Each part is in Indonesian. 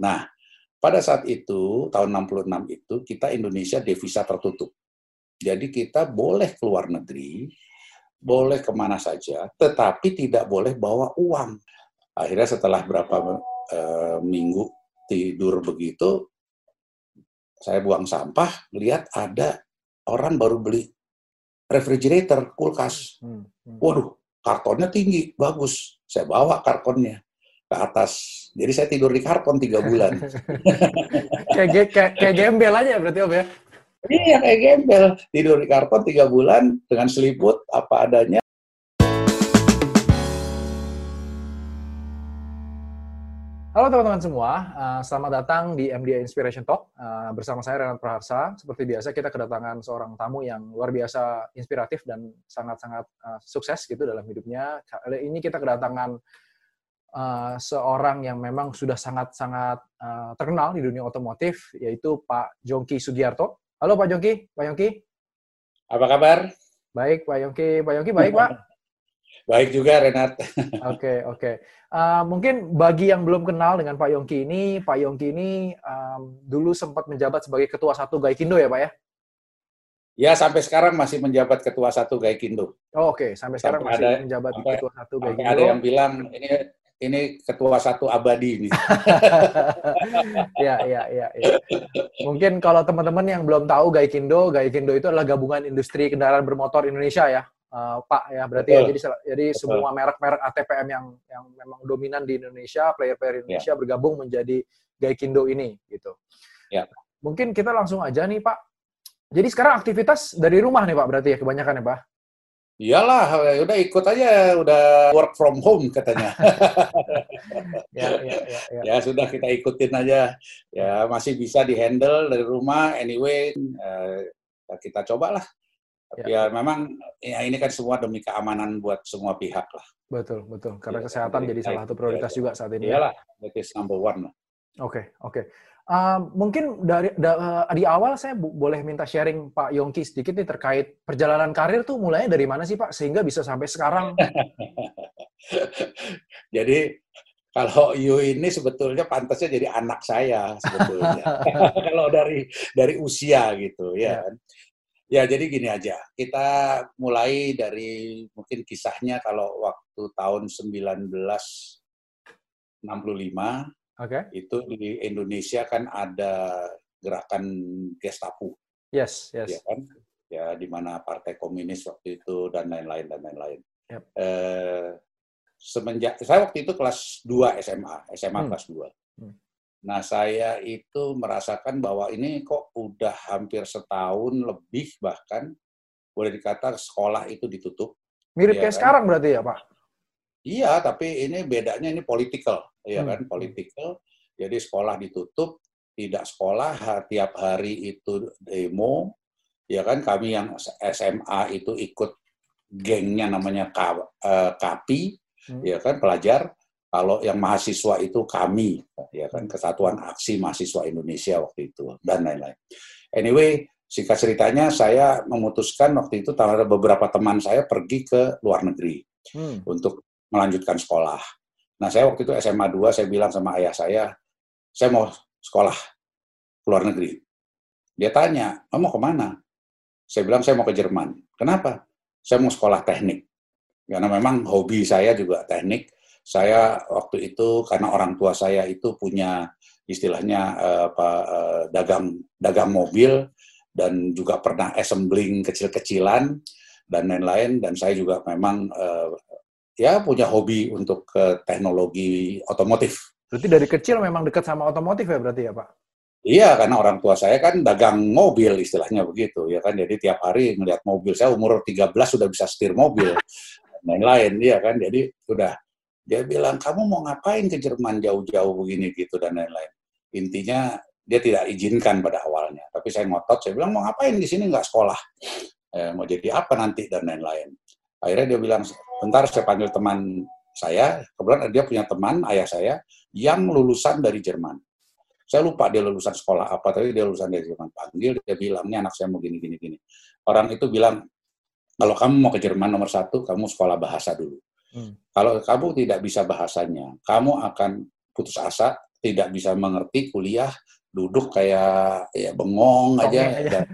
Nah, pada saat itu, tahun 66 itu, kita Indonesia devisa tertutup. Jadi kita boleh keluar negeri, boleh ke mana saja, tetapi tidak boleh bawa uang. Akhirnya setelah berapa uh, minggu tidur begitu, saya buang sampah, lihat ada orang baru beli refrigerator, kulkas. Hmm, hmm. Waduh, kartonnya tinggi, bagus. Saya bawa kartonnya ke atas. Jadi saya tidur di karton tiga bulan. kayak, kayak, kayak gembel aja berarti Om ya? Iya kayak gembel. Tidur di karton tiga bulan dengan selimut apa adanya. Halo teman-teman semua, uh, selamat datang di MDA Inspiration Talk uh, bersama saya Renat Praharsa. Seperti biasa kita kedatangan seorang tamu yang luar biasa inspiratif dan sangat-sangat uh, sukses gitu dalam hidupnya. Kali ini kita kedatangan uh, seorang yang memang sudah sangat-sangat uh, terkenal di dunia otomotif, yaitu Pak Jongki Sugiarto. Halo Pak Jongki, Pak Jongki. Apa kabar? Baik Pak Jongki, Pak Jongki baik Pak. Baik juga Renat. Oke okay, oke. Okay. Uh, mungkin bagi yang belum kenal dengan Pak Yongki ini, Pak Yongki ini um, dulu sempat menjabat sebagai Ketua Satu Gaikindo ya Pak ya? Ya, sampai sekarang masih menjabat Ketua Satu Gaikindo. Oh, Oke, okay. sampai sekarang sampai masih ada, menjabat sampai, Ketua Satu Gaikindo. Ada yang bilang ini ini Ketua Satu abadi ini. ya, ya, ya, ya. Mungkin kalau teman-teman yang belum tahu Gaikindo, Gaikindo itu adalah gabungan industri kendaraan bermotor Indonesia ya uh, Pak ya berarti ya jadi jadi Betul. semua merek-merek ATPM yang yang memang dominan di Indonesia player-player ya. Indonesia ya. bergabung menjadi Gaikindo ini gitu. Ya. Mungkin kita langsung aja nih Pak. Jadi sekarang aktivitas dari rumah nih Pak berarti ya kebanyakan ya Pak? Iyalah, udah ikut aja, udah work from home katanya. ya, ya, ya, ya. ya sudah kita ikutin aja. Ya masih bisa dihandle dari rumah. Anyway, uh, kita cobalah tapi ya. ya memang ya ini kan semua demi keamanan buat semua pihak lah. Betul, betul. Karena ya, kesehatan jadi salah satu prioritas ya, juga saat ini. Ya. Iyalah, that is number one. Oke, okay, oke. Okay. Uh, mungkin dari da, uh, di awal saya boleh minta sharing Pak Yongki sedikit nih terkait perjalanan karir tuh mulainya dari mana sih Pak sehingga bisa sampai sekarang? jadi kalau Yu ini sebetulnya pantasnya jadi anak saya sebetulnya. kalau dari dari usia gitu ya. ya. Ya, jadi gini aja. Kita mulai dari mungkin kisahnya kalau waktu tahun 1965, okay. itu di Indonesia kan ada gerakan Gestapo. Yes, yes. Ya kan? Ya, di mana Partai Komunis waktu itu dan lain-lain dan lain-lain. Yep. Eh, semenjak saya waktu itu kelas 2 SMA, SMA hmm. kelas 2. Hmm. Nah, saya itu merasakan bahwa ini kok udah hampir setahun lebih bahkan boleh dikata sekolah itu ditutup. Mirip ya kayak kan? sekarang berarti ya, Pak? Iya, tapi ini bedanya ini political, ya hmm. kan, political. Jadi sekolah ditutup, tidak sekolah, tiap hari itu demo, ya kan, kami yang SMA itu ikut gengnya namanya KAPI, hmm. ya kan, pelajar, kalau yang mahasiswa itu kami, ya kan Kesatuan Aksi Mahasiswa Indonesia waktu itu dan lain-lain. Anyway, singkat ceritanya saya memutuskan waktu itu beberapa teman saya pergi ke luar negeri hmm. untuk melanjutkan sekolah. Nah, saya waktu itu SMA 2 saya bilang sama ayah saya, saya mau sekolah ke luar negeri. Dia tanya, "Kamu mau ke mana?" Saya bilang, "Saya mau ke Jerman." Kenapa? Saya mau sekolah teknik. Karena memang hobi saya juga teknik saya waktu itu karena orang tua saya itu punya istilahnya uh, apa uh, dagang dagang mobil dan juga pernah assembling kecil-kecilan dan lain-lain dan saya juga memang uh, ya punya hobi untuk ke teknologi otomotif. Berarti dari kecil memang dekat sama otomotif ya berarti ya Pak? Iya, karena orang tua saya kan dagang mobil istilahnya begitu ya kan. Jadi tiap hari ngelihat mobil. Saya umur 13 sudah bisa setir mobil dan lain-lain ya kan. Jadi sudah dia bilang, kamu mau ngapain ke Jerman jauh-jauh begini gitu dan lain-lain. Intinya dia tidak izinkan pada awalnya. Tapi saya ngotot, saya bilang mau ngapain di sini nggak sekolah, eh, mau jadi apa nanti dan lain-lain. Akhirnya dia bilang, bentar saya panggil teman saya, kebetulan dia punya teman ayah saya yang lulusan dari Jerman. Saya lupa dia lulusan sekolah apa, tapi dia lulusan dari Jerman. Panggil, dia bilang, ini anak saya mau gini, gini, gini. Orang itu bilang, kalau kamu mau ke Jerman nomor satu, kamu sekolah bahasa dulu. Hmm. Kalau kamu tidak bisa bahasanya, kamu akan putus asa, tidak bisa mengerti kuliah, duduk kayak ya bengong aja, aja. Dan,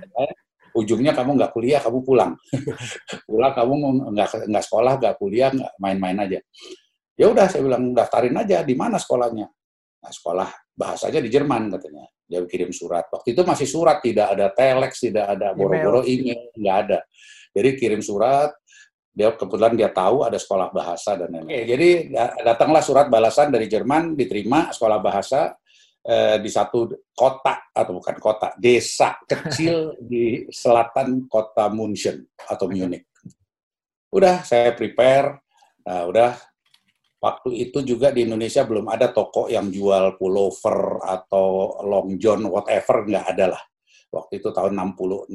ujungnya kamu nggak kuliah, kamu pulang. pulang kamu nggak nggak sekolah, nggak kuliah, nggak main-main aja. Ya udah, saya bilang daftarin aja di mana sekolahnya. Nah, sekolah bahasanya di Jerman katanya. Dia kirim surat. Waktu itu masih surat, tidak ada telex, tidak ada boro-boro email, nggak ada. Jadi kirim surat, dia kebetulan dia tahu ada sekolah bahasa dan lain-lain. Jadi datanglah surat balasan dari Jerman, diterima sekolah bahasa eh, di satu kota atau bukan kota, desa kecil di selatan kota München atau Munich. Udah saya prepare, nah, udah waktu itu juga di Indonesia belum ada toko yang jual pullover atau long john whatever nggak ada lah. Waktu itu tahun 66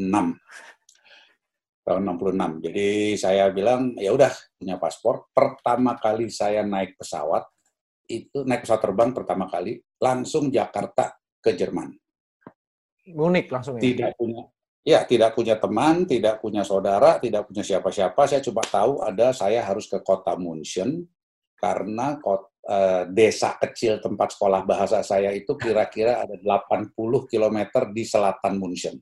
tahun 66. Jadi saya bilang ya udah punya paspor. Pertama kali saya naik pesawat itu naik pesawat terbang pertama kali langsung Jakarta ke Jerman. Unik langsung ya. Tidak punya ya tidak punya teman, tidak punya saudara, tidak punya siapa-siapa. Saya cuma tahu ada saya harus ke kota München karena kota, eh, desa kecil tempat sekolah bahasa saya itu kira-kira ada 80 km di selatan München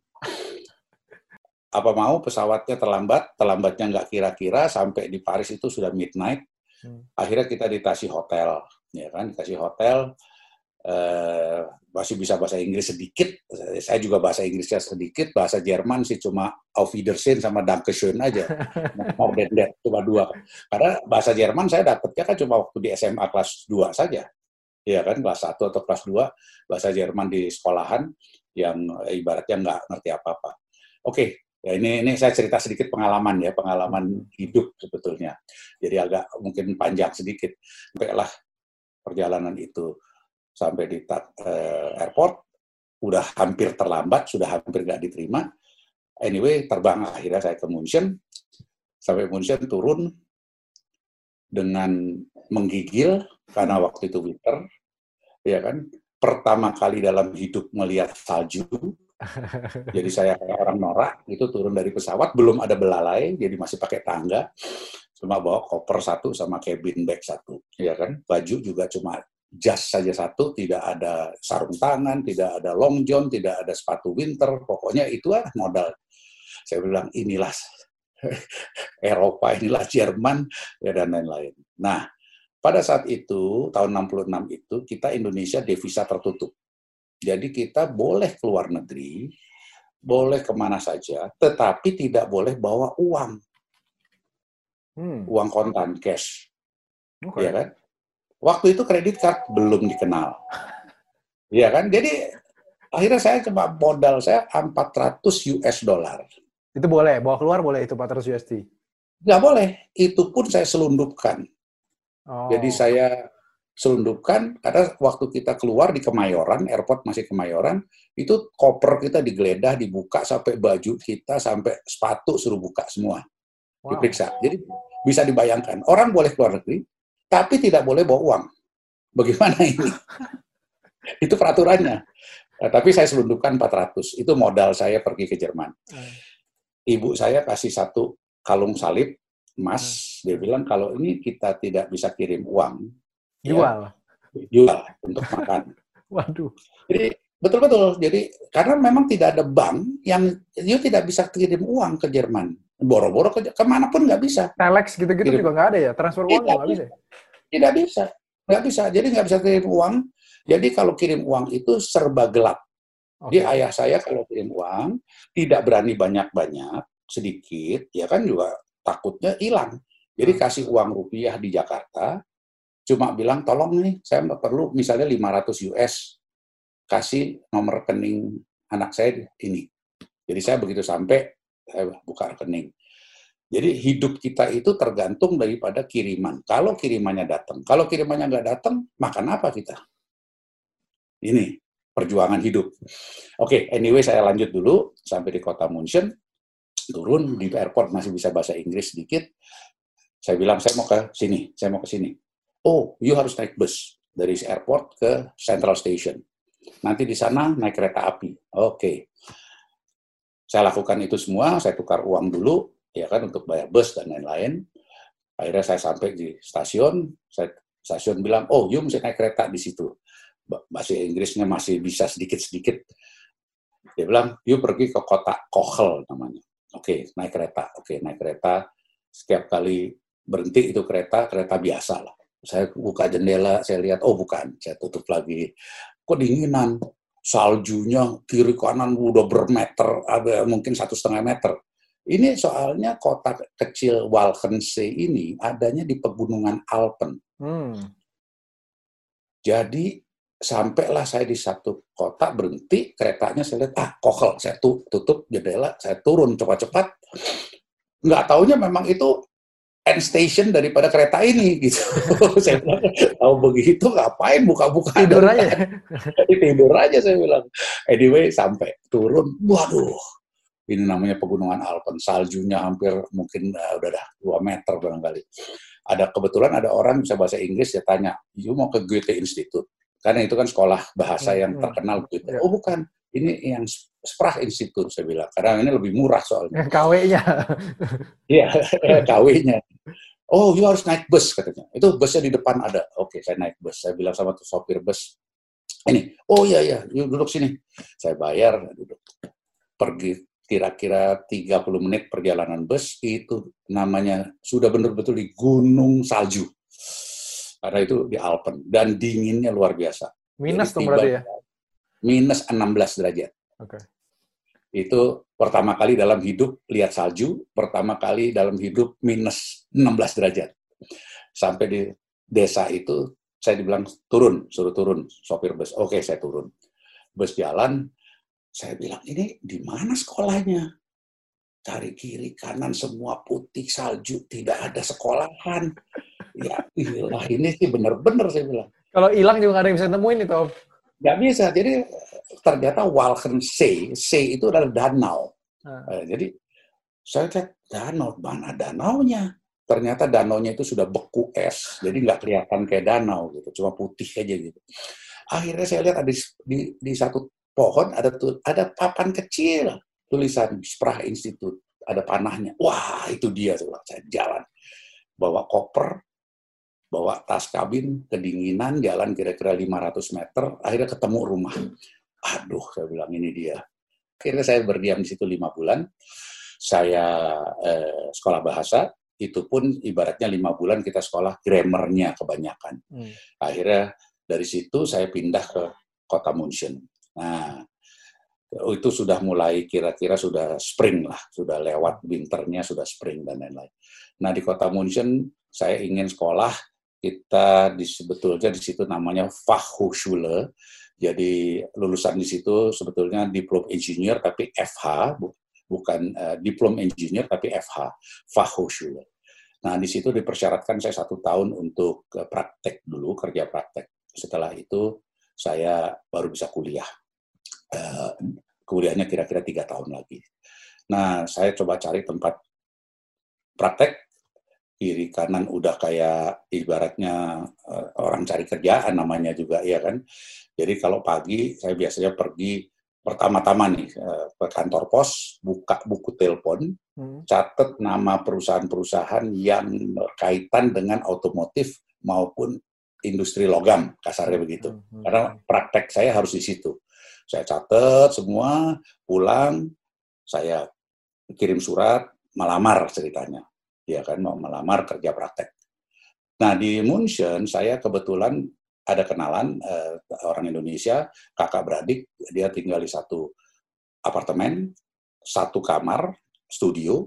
apa mau pesawatnya terlambat, terlambatnya nggak kira-kira sampai di Paris itu sudah midnight. Hmm. Akhirnya kita dikasih hotel, ya kan, dikasih hotel. Eh, masih bisa bahasa Inggris sedikit, saya juga bahasa Inggrisnya sedikit, bahasa Jerman sih cuma Auf Wiedersehen sama Dankeschön aja, than that, cuma dua. Karena bahasa Jerman saya dapetnya kan cuma waktu di SMA kelas 2 saja, ya kan, kelas 1 atau kelas 2, bahasa Jerman di sekolahan yang ibaratnya nggak ngerti apa-apa. Oke, Ya ini ini saya cerita sedikit pengalaman ya, pengalaman hidup sebetulnya. Jadi agak mungkin panjang sedikit. Sampailah perjalanan itu sampai di uh, airport, udah hampir terlambat, sudah hampir nggak diterima. Anyway, terbang akhirnya saya ke München. Sampai München turun dengan menggigil karena waktu itu winter, ya kan. Pertama kali dalam hidup melihat salju, jadi saya kayak orang norak itu turun dari pesawat, belum ada belalai, jadi masih pakai tangga, cuma bawa koper satu sama cabin bag satu, ya kan? Baju juga cuma jas saja satu, tidak ada sarung tangan, tidak ada long john, tidak ada sepatu winter, pokoknya itu lah modal. Saya bilang inilah Eropa, inilah Jerman, ya dan lain-lain. Nah, pada saat itu tahun 66 itu kita Indonesia devisa tertutup jadi kita boleh keluar negeri, boleh ke mana saja, tetapi tidak boleh bawa uang. Hmm. Uang kontan, cash. Okay. Ya kan? Waktu itu kredit card belum dikenal. ya kan? Jadi akhirnya saya coba modal saya 400 US dollar. Itu boleh, bawa keluar boleh itu 400 USD? Nggak boleh. Itu pun saya selundupkan. Oh. Jadi saya selundupkan karena waktu kita keluar di Kemayoran, airport masih Kemayoran, itu koper kita digeledah, dibuka sampai baju kita, sampai sepatu suruh buka semua. Wow. Diperiksa. Jadi bisa dibayangkan, orang boleh keluar negeri, tapi tidak boleh bawa uang. Bagaimana ini? itu peraturannya. Nah, tapi saya selundupkan 400. Itu modal saya pergi ke Jerman. Hmm. Ibu saya kasih satu kalung salib emas. Hmm. Dia bilang kalau ini kita tidak bisa kirim uang, Jual. Ya, jual untuk makan. Waduh. Jadi betul-betul. Jadi karena memang tidak ada bank yang you tidak bisa kirim uang ke Jerman. Boro-boro ke pun nggak bisa. Telex gitu-gitu juga nggak ada ya? Transfer uang nggak bisa? Tidak bisa. Nggak bisa. Jadi nggak bisa kirim uang. Jadi kalau kirim uang itu serba gelap. Okay. Jadi ayah saya kalau kirim uang tidak berani banyak-banyak, sedikit, ya kan juga takutnya hilang. Jadi hmm. kasih uang rupiah di Jakarta, cuma bilang tolong nih saya perlu misalnya 500 US kasih nomor rekening anak saya ini. Jadi saya begitu sampai saya buka rekening. Jadi hidup kita itu tergantung daripada kiriman. Kalau kirimannya datang, kalau kirimannya nggak datang, makan apa kita? Ini perjuangan hidup. Oke, okay, anyway saya lanjut dulu sampai di kota München, turun di airport masih bisa bahasa Inggris sedikit. Saya bilang saya mau ke sini, saya mau ke sini oh, you harus naik bus dari airport ke Central Station. Nanti di sana naik kereta api. Oke. Okay. Saya lakukan itu semua, saya tukar uang dulu, ya kan, untuk bayar bus dan lain-lain. Akhirnya saya sampai di stasiun, saya, stasiun bilang, oh, you mesti naik kereta di situ. bahasa Inggrisnya masih bisa sedikit-sedikit. Dia bilang, yuk pergi ke kota Kochel namanya. Oke, naik kereta. Oke, naik kereta. Setiap kali berhenti itu kereta, kereta biasa lah. Saya buka jendela, saya lihat, oh bukan, saya tutup lagi. Kok dinginan? Saljunya kiri kanan udah bermeter, ada mungkin satu setengah meter. Ini soalnya kota kecil Walchensee ini adanya di pegunungan Alpen. Hmm. Jadi sampailah saya di satu kota berhenti keretanya saya lihat ah kokel saya tutup jendela saya turun cepat-cepat nggak taunya memang itu end station daripada kereta ini gitu. Saya bilang tahu begitu ngapain buka-buka? Tidur aja. Tidur aja saya bilang. Anyway sampai turun. Waduh ini namanya pegunungan Alpen. Saljunya hampir mungkin uh, udah dah dua meter barangkali. Ada kebetulan ada orang bisa bahasa Inggris ya tanya you mau ke Goethe Institute? Karena itu kan sekolah bahasa yang hmm, terkenal gitu. Ya. Oh bukan, ini yang Sprach Institut saya bilang. Karena ini lebih murah soalnya. KW-nya. Iya, KW-nya. Oh, you harus naik bus katanya. Itu busnya di depan ada. Oke, saya naik bus. Saya bilang sama tuh sopir bus, ini, oh iya iya, you duduk sini. Saya bayar, duduk. Pergi kira-kira 30 menit perjalanan bus itu namanya sudah benar-betul di gunung salju karena itu di Alpen dan dinginnya luar biasa. Minus tuh berarti ya? Minus 16 derajat. Oke. Okay. Itu pertama kali dalam hidup lihat salju, pertama kali dalam hidup minus 16 derajat. Sampai di desa itu saya dibilang turun, suruh turun sopir bus. Oke, saya turun. Bus jalan, saya bilang ini di mana sekolahnya? Cari kiri kanan semua putih salju, tidak ada sekolahan ya ilah ini sih bener-bener saya bilang. Kalau hilang juga nggak ada yang bisa nemuin itu? Nggak bisa. Jadi ternyata Walchensee, See itu adalah danau. Hmm. Jadi saya lihat danau, mana danaunya? Ternyata danaunya itu sudah beku es, jadi nggak kelihatan kayak danau gitu, cuma putih aja gitu. Akhirnya saya lihat ada di, di, di satu pohon ada ada papan kecil tulisan Sprach Institute, ada panahnya. Wah itu dia tuh, saya jalan bawa koper bawa tas kabin, kedinginan, jalan kira-kira 500 meter, akhirnya ketemu rumah. Aduh, saya bilang ini dia. Akhirnya saya berdiam di situ lima bulan. Saya eh, sekolah bahasa, itu pun ibaratnya lima bulan kita sekolah grammarnya kebanyakan. Hmm. Akhirnya dari situ saya pindah ke kota München. Nah, itu sudah mulai kira-kira sudah spring lah, sudah lewat winternya, sudah spring dan lain-lain. Nah di kota München saya ingin sekolah kita di, sebetulnya di situ namanya Fachhochschule. Jadi lulusan di situ sebetulnya diplom engineer tapi FH, bukan uh, diplom engineer tapi FH, Fachhochschule. Nah di situ dipersyaratkan saya satu tahun untuk uh, praktek dulu, kerja praktek. Setelah itu saya baru bisa kuliah. Uh, kuliahnya kira-kira tiga tahun lagi. Nah saya coba cari tempat praktek kiri kanan udah kayak ibaratnya uh, orang cari kerjaan namanya juga ya kan. Jadi kalau pagi saya biasanya pergi pertama-tama nih uh, ke kantor pos, buka buku telepon, hmm. catat nama perusahaan-perusahaan yang berkaitan dengan otomotif maupun industri logam, kasarnya begitu. Hmm. hmm Karena praktek saya harus di situ. Saya catat semua, pulang, saya kirim surat, melamar ceritanya ya kan mau melamar kerja praktek. Nah di München saya kebetulan ada kenalan uh, orang Indonesia, kakak beradik, dia tinggal di satu apartemen, satu kamar, studio.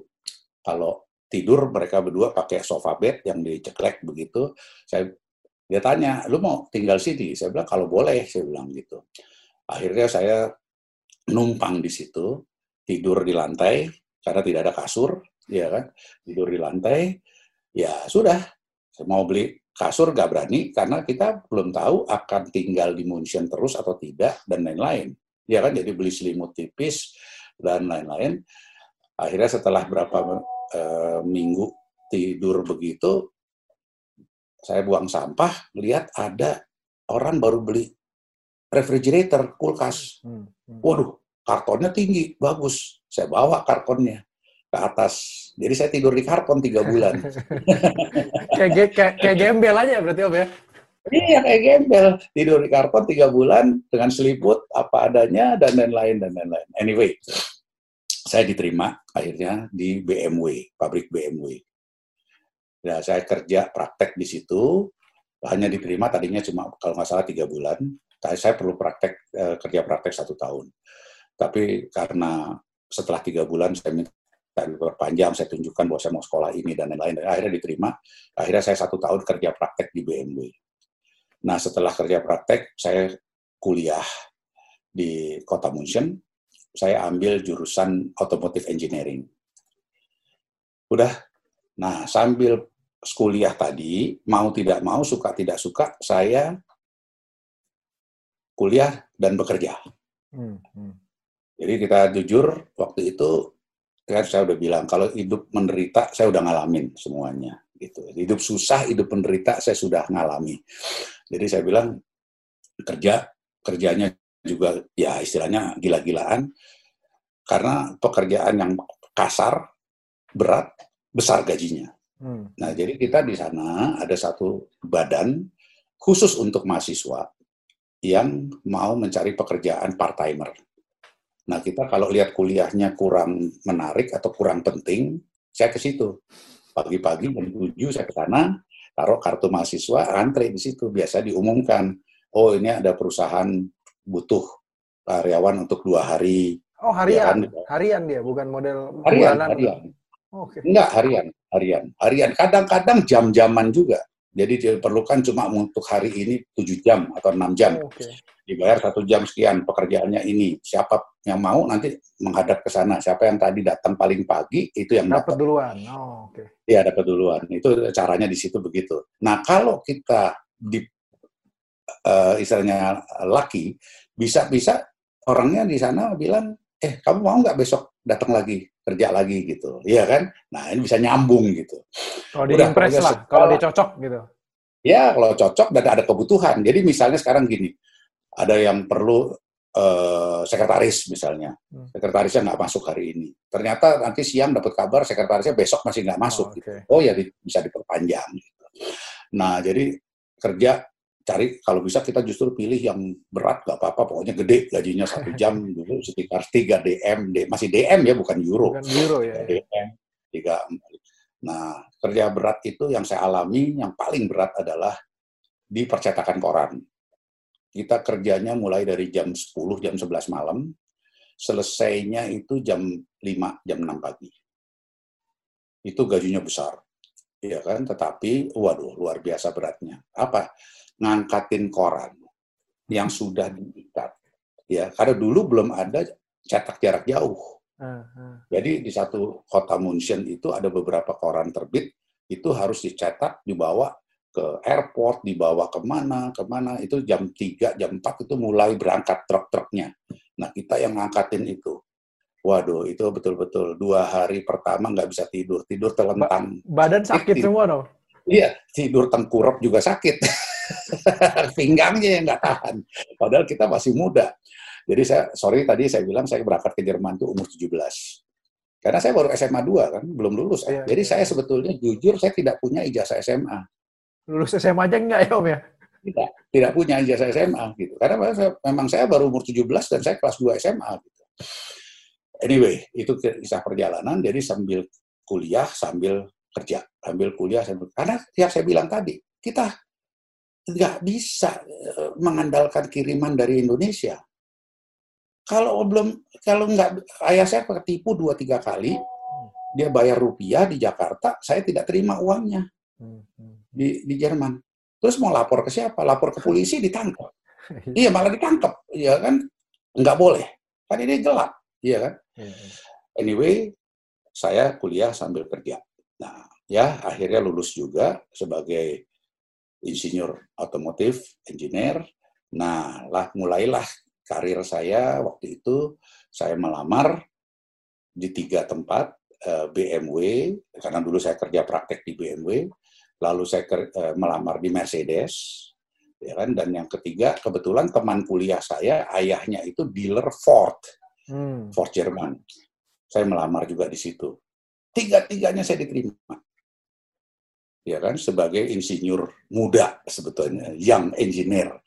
Kalau tidur mereka berdua pakai sofa bed yang diceklek begitu. Saya dia tanya, lu mau tinggal sini? Saya bilang kalau boleh, saya bilang gitu. Akhirnya saya numpang di situ, tidur di lantai karena tidak ada kasur, ya kan? Tidur di lantai. Ya sudah mau beli kasur gak berani karena kita belum tahu akan tinggal di Munchen terus atau tidak dan lain-lain. Ya kan? Jadi beli selimut tipis dan lain-lain. Akhirnya setelah berapa e, minggu tidur begitu saya buang sampah lihat ada orang baru beli refrigerator kulkas. Hmm, hmm. waduh kartonnya tinggi bagus. Saya bawa kartonnya ke atas. Jadi saya tidur di karton tiga bulan. kayak, kayak, kayak gembel aja berarti Om ya? Iya kayak gembel tidur di karton tiga bulan dengan seliput apa adanya dan lain-lain dan lain-lain. Anyway, saya diterima akhirnya di BMW, pabrik BMW. Ya, saya kerja praktek di situ, hanya diterima tadinya cuma kalau nggak salah tiga bulan. Saya perlu praktek eh, kerja praktek satu tahun. Tapi karena setelah tiga bulan saya minta diperpanjang, saya tunjukkan bahwa saya mau sekolah ini dan lain-lain. Akhirnya diterima. Akhirnya saya satu tahun kerja praktek di BMW. Nah setelah kerja praktek, saya kuliah di kota München. Saya ambil jurusan automotive engineering. Udah. Nah sambil kuliah tadi, mau tidak mau, suka tidak suka, saya kuliah dan bekerja. Hmm, hmm. Jadi kita jujur, waktu itu kan saya udah bilang, kalau hidup menderita, saya udah ngalamin semuanya. gitu. Hidup susah, hidup menderita, saya sudah ngalami. Jadi saya bilang, kerja, kerjanya juga ya istilahnya gila-gilaan, karena pekerjaan yang kasar, berat, besar gajinya. Hmm. Nah, jadi kita di sana ada satu badan khusus untuk mahasiswa yang mau mencari pekerjaan part-timer. Nah, kita kalau lihat kuliahnya kurang menarik atau kurang penting, saya ke situ. Pagi-pagi jam 7 saya ke sana, taruh kartu mahasiswa, antre di situ. Biasa diumumkan, oh ini ada perusahaan butuh karyawan untuk dua hari. Oh, harian? Ya kan? Harian dia, bukan model harian, bulanan. Harian. Oh, okay. Enggak, harian harian. Harian kadang-kadang jam-jaman juga. Jadi diperlukan cuma untuk hari ini 7 jam atau 6 jam. Oh, okay. Dibayar satu jam sekian pekerjaannya ini. Siapa yang mau nanti menghadap ke sana. Siapa yang tadi datang paling pagi itu yang dapat duluan. Oh, oke. Okay. Iya, dapat duluan. Itu caranya di situ begitu. Nah, kalau kita di uh, istilahnya laki, bisa-bisa orangnya di sana bilang, "Eh, kamu mau nggak besok datang lagi?" kerja lagi gitu, iya kan? Nah ini bisa nyambung gitu. Kalau dia impress lah, kalau dia cocok gitu. Ya kalau cocok dan ada kebutuhan. Jadi misalnya sekarang gini, ada yang perlu uh, sekretaris misalnya, hmm. sekretarisnya nggak masuk hari ini. Ternyata nanti siang dapat kabar sekretarisnya besok masih nggak masuk. Oh, okay. gitu. oh ya di, bisa diperpanjang. Gitu. Nah jadi kerja cari kalau bisa kita justru pilih yang berat gak apa-apa pokoknya gede gajinya satu jam dulu sekitar 3 DM masih DM ya bukan euro bukan euro ya DM tiga nah kerja berat itu yang saya alami yang paling berat adalah di percetakan koran kita kerjanya mulai dari jam 10 jam 11 malam. Selesainya itu jam 5 jam 6 pagi. Itu gajinya besar ya kan? Tetapi waduh luar biasa beratnya. Apa? Ngangkatin koran yang sudah diikat. Ya, karena dulu belum ada cetak jarak jauh. Jadi di satu kota München itu ada beberapa koran terbit, itu harus dicetak, dibawa ke airport, dibawa ke mana, ke mana, itu jam 3, jam 4 itu mulai berangkat truk-truknya. Nah, kita yang ngangkatin itu. Waduh, itu betul-betul dua hari pertama nggak bisa tidur, tidur telentang. badan sakit semua dong? Iya, tidur tengkurap juga sakit. pinggangnya yang nggak tahan. Padahal kita masih muda. Jadi saya, sorry tadi saya bilang saya berangkat ke Jerman tuh umur 17. Karena saya baru SMA 2 kan, belum lulus. Ya, Jadi ya. saya sebetulnya jujur saya tidak punya ijazah SMA. Lulus SMA aja enggak ya Om ya? Tidak, tidak punya ijazah SMA gitu. Karena saya, memang saya baru umur 17 dan saya kelas 2 SMA gitu. Anyway, itu kisah perjalanan. Jadi sambil kuliah, sambil kerja, sambil kuliah, sambil karena yang saya bilang tadi, kita nggak bisa eh, mengandalkan kiriman dari Indonesia. Kalau belum, kalau nggak, ayah saya ketipu dua tiga kali, dia bayar rupiah di Jakarta, saya tidak terima uangnya di, di Jerman. Terus mau lapor ke siapa? Lapor ke polisi, ditangkap. Iya malah ditangkap, ya kan? Nggak boleh, kan ini gelap, iya kan? Anyway, saya kuliah sambil kerja. Nah, ya akhirnya lulus juga sebagai insinyur otomotif, engineer. Nah, lah mulailah karir saya waktu itu saya melamar di tiga tempat eh, BMW karena dulu saya kerja praktek di BMW, lalu saya eh, melamar di Mercedes, ya kan? Dan yang ketiga kebetulan teman kuliah saya ayahnya itu dealer Ford, hmm. Ford Jerman. Saya melamar juga di situ. Tiga-tiganya saya diterima. ya kan sebagai insinyur muda sebetulnya young engineer